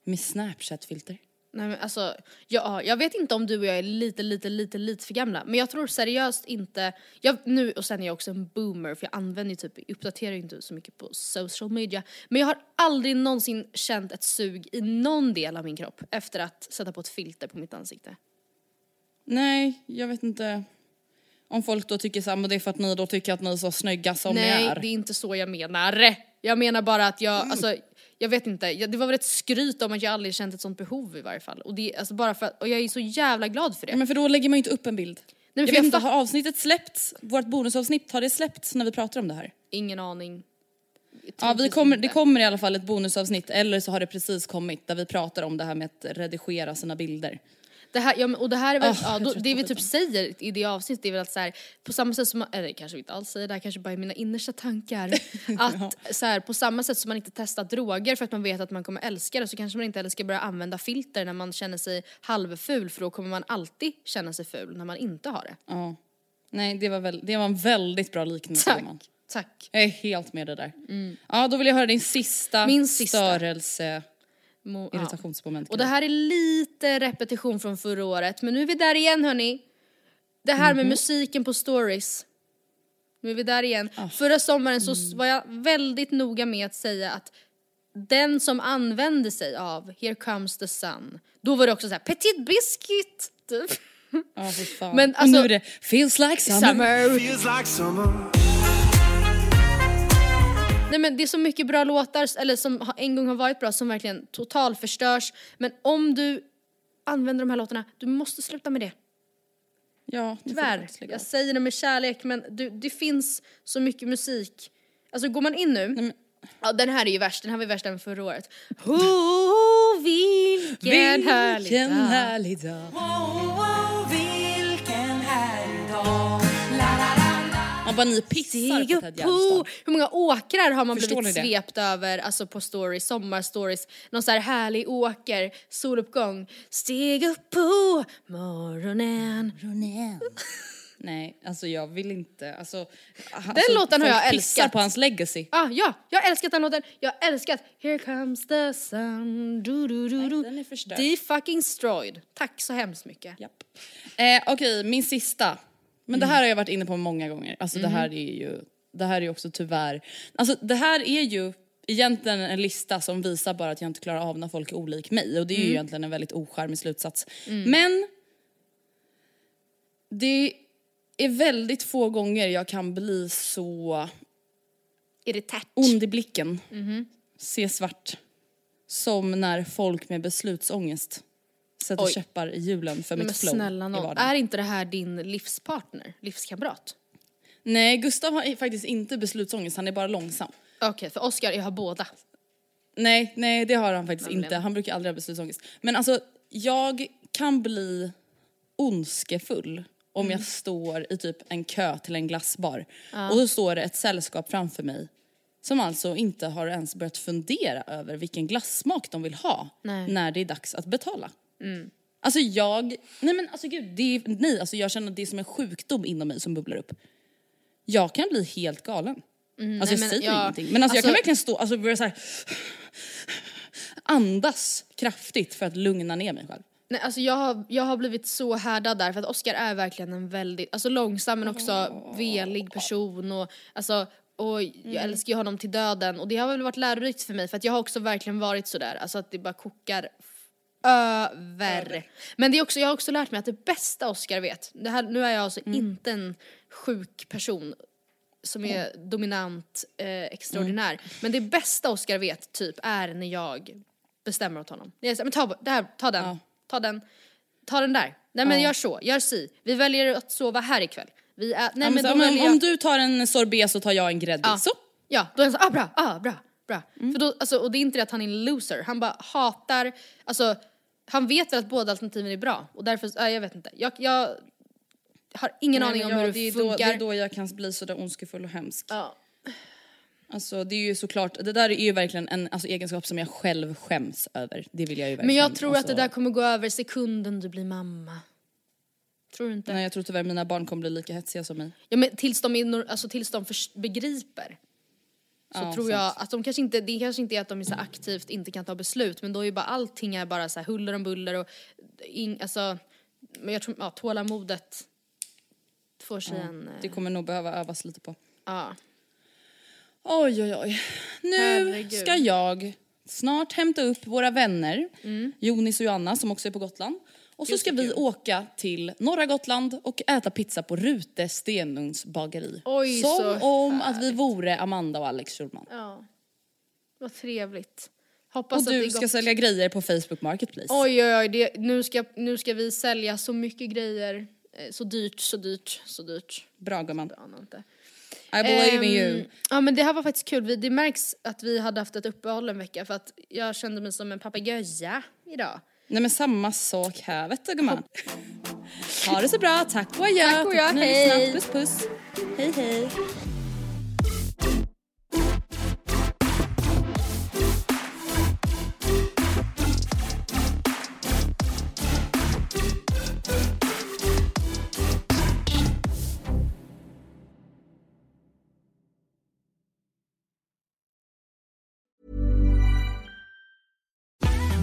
med snapchat-filter? Nej, men alltså, ja, jag vet inte om du och jag är lite, lite, lite, lite för gamla. Men jag tror seriöst inte, jag, nu och sen är jag också en boomer för jag använder ju typ, uppdaterar ju inte så mycket på social media. Men jag har aldrig någonsin känt ett sug i någon del av min kropp efter att sätta på ett filter på mitt ansikte. Nej, jag vet inte. Om folk då tycker såhär, men det är för att ni då tycker att ni är så snygga som Nej, ni är. det är inte så jag menar. Jag menar bara att jag, alltså, jag vet inte, jag, det var väl ett skryt om att jag aldrig känt ett sånt behov i varje fall. Och, det, alltså bara för och jag är så jävla glad för det. Men för då lägger man ju inte upp en bild. men jag vet jag inte, har avsnittet släppts? Vårt bonusavsnitt, har det släppts när vi pratar om det här? Ingen aning. Ja, vi kommer, det kommer i alla fall ett bonusavsnitt, eller så har det precis kommit, där vi pratar om det här med att redigera sina bilder. Det här, ja, och det här är väl, Ah, ja, då, det vi typ säger i det avsnittet är väl att så här, på samma sätt som, man- eller kanske vi inte alls säger det här kanske bara är mina innersta tankar. att så här, på samma sätt som man inte testar droger för att man vet att man kommer älska det så kanske man inte heller ska börja använda filter när man känner sig halvful för då kommer man alltid känna sig ful när man inte har det. Ja. Nej, det var, väl, det var en väldigt bra liknelse Tack. gumman. Tack. Jag är helt med det där. Ja, då vill jag höra din sista, Min sista. störelse, Mo, ja. irritationsmoment. Och det här är lite repetition från förra året, men nu är vi där igen hörni. Det här med musiken på stories. Nu är vi där igen. Förra sommaren så s- var jag väldigt noga med att säga att den som använde sig av Here comes the sun, då var det också så här petit biscuit. Typ. Ja, fy fan. Men och alltså- nu är det feels like summer. Summer. Feels like summer. Nej men det är så mycket bra låtar, eller som en gång har varit bra, som verkligen totalförstörs. Men om du använder de här låtarna, du måste sluta med det. Ja, Tyvärr. Jag säger det med kärlek men du, det finns så mycket musik. Alltså går man in nu, ja den här är ju värst, den här var ju värst än förra året. Oh, vilken härlig Vilken dag. härlig dag. Bara ni pissar på Ted! Gärdestad. Hur många åkrar har man Förstår blivit svept över, alltså på stories, sommarstories, någon så här härlig åker, soluppgång. Steg upp på morgonen. Nej, alltså jag vill inte. Alltså, den låten har jag älskat. på hans legacy. Ah, ja, jag har älskat den låten. Jag har älskat Here comes the sun. Du, du, du, du. den är förstörd. Defucking destroyed. Tack så hemskt mycket. Japp. Eh, Okej, min sista. Men det här har jag varit inne på många gånger. Alltså det här är ju, det här är också tyvärr, alltså det här är ju egentligen en lista som visar bara att jag inte klarar av när folk är olik mig. Och det är ju egentligen en väldigt ocharmig slutsats. Men det är väldigt få gånger jag kan bli så Irritat. ond i blicken, se svart, som när folk med beslutsångest sätter Oj. käppar i hjulen för mitt flow snälla i nån, vardagen. är inte det här din livspartner, livskamrat? Nej, Gustav har faktiskt inte beslutsångest, han är bara långsam. Okej, för Oscar, jag har båda. Nej, nej det har han faktiskt Nämligen. inte. Han brukar aldrig ha beslutsångest. Men alltså, jag kan bli ondskefull om Mm. jag står i typ en kö till en glassbar och då står det ett sällskap framför mig som alltså inte har ens börjat fundera över vilken glassmak de vill ha Nej. När det är dags att betala. Alltså jag, nej men alltså gud, det är, nej alltså jag känner att det är som en sjukdom inom mig som bubblar upp. Jag kan bli helt galen. alltså nej, jag säger jag- ingenting. Men alltså, jag kan alltså- verkligen stå, alltså börja så här andas kraftigt för att lugna ner mig själv. Nej, alltså jag har, jag har blivit så härdad där för att Oscar är verkligen en väldigt, alltså långsam men också velig person och alltså och jag Mm. älskar ju honom till döden och det har väl varit lärorikt för mig för att jag har också verkligen varit sådär, alltså att det bara kokar över. Men det är också, jag har också lärt mig att det bästa Oscar vet, det här, nu är jag alltså Mm. inte en sjuk person som är dominant, eh, extraordinär. Mm. Men det bästa Oscar vet typ är när jag bestämmer åt honom. Är så, men ta, det här, ta den, Ja. ta den, ta den där. Nej men Ja. gör så, gör si. Vi väljer att sova här ikväll. Vi är, nej Ja, men, men, så, om jag, du tar en sorbet så tar jag en gräddis. Ja. Så. ja då är han så, ah bra, ah bra, bra. Mm. För då, alltså, och det är inte det att han är en loser, han bara hatar, alltså han vet väl att båda alternativen är bra och därför, äh, jag vet inte. Jag, jag har ingen Nej, aning om jag- hur det, det är då, funkar. det är då jag kan bli sådär ondskefull och hemsk. Ja. Alltså det är ju såklart, det där är ju verkligen en alltså, egenskap som jag själv skäms över. Det vill jag ju verkligen. Men jag tror att alltså, det där kommer gå över sekunden du blir mamma. Tror du inte? Nej jag tror tyvärr mina barn kommer bli lika hetsiga som mig. Ja men tills de, är, alltså, tills de begriper. Så Ja, tror jag sant. att de kanske inte, det kanske inte är att de är så aktivt inte kan ta beslut men då är ju bara allting är bara så här huller om buller och in, alltså, men jag tror, ja tålamodet får sig en, eh, Det kommer nog behöva övas lite på. ja. Oj oj oj. Nu Herregud. ska jag snart hämta upp våra vänner, Jonis och Joanna som också är på Gotland. Och så ska vi åka till norra Gotland och äta pizza på Rute Stenugns bageri. Oj, som så om att vi vore Amanda och Alex Schulman. ja. Vad trevligt. Hoppas Och att du ska gott. sälja grejer på Facebook Marketplace. Oj oj oj, det, nu, ska, nu ska vi sälja så mycket grejer. Eh, Så dyrt, så dyrt, så dyrt. Bra gumman. I believe in Ehm, you. Ja men det här var faktiskt kul. Vi- Det märks att vi hade haft ett uppehåll en vecka för att jag kände mig som en papegoja idag. Nej men samma sak här vet du gumman. Ha det så bra, tack och adjö. Tack och adjö, hej. Puss puss. Hej hej.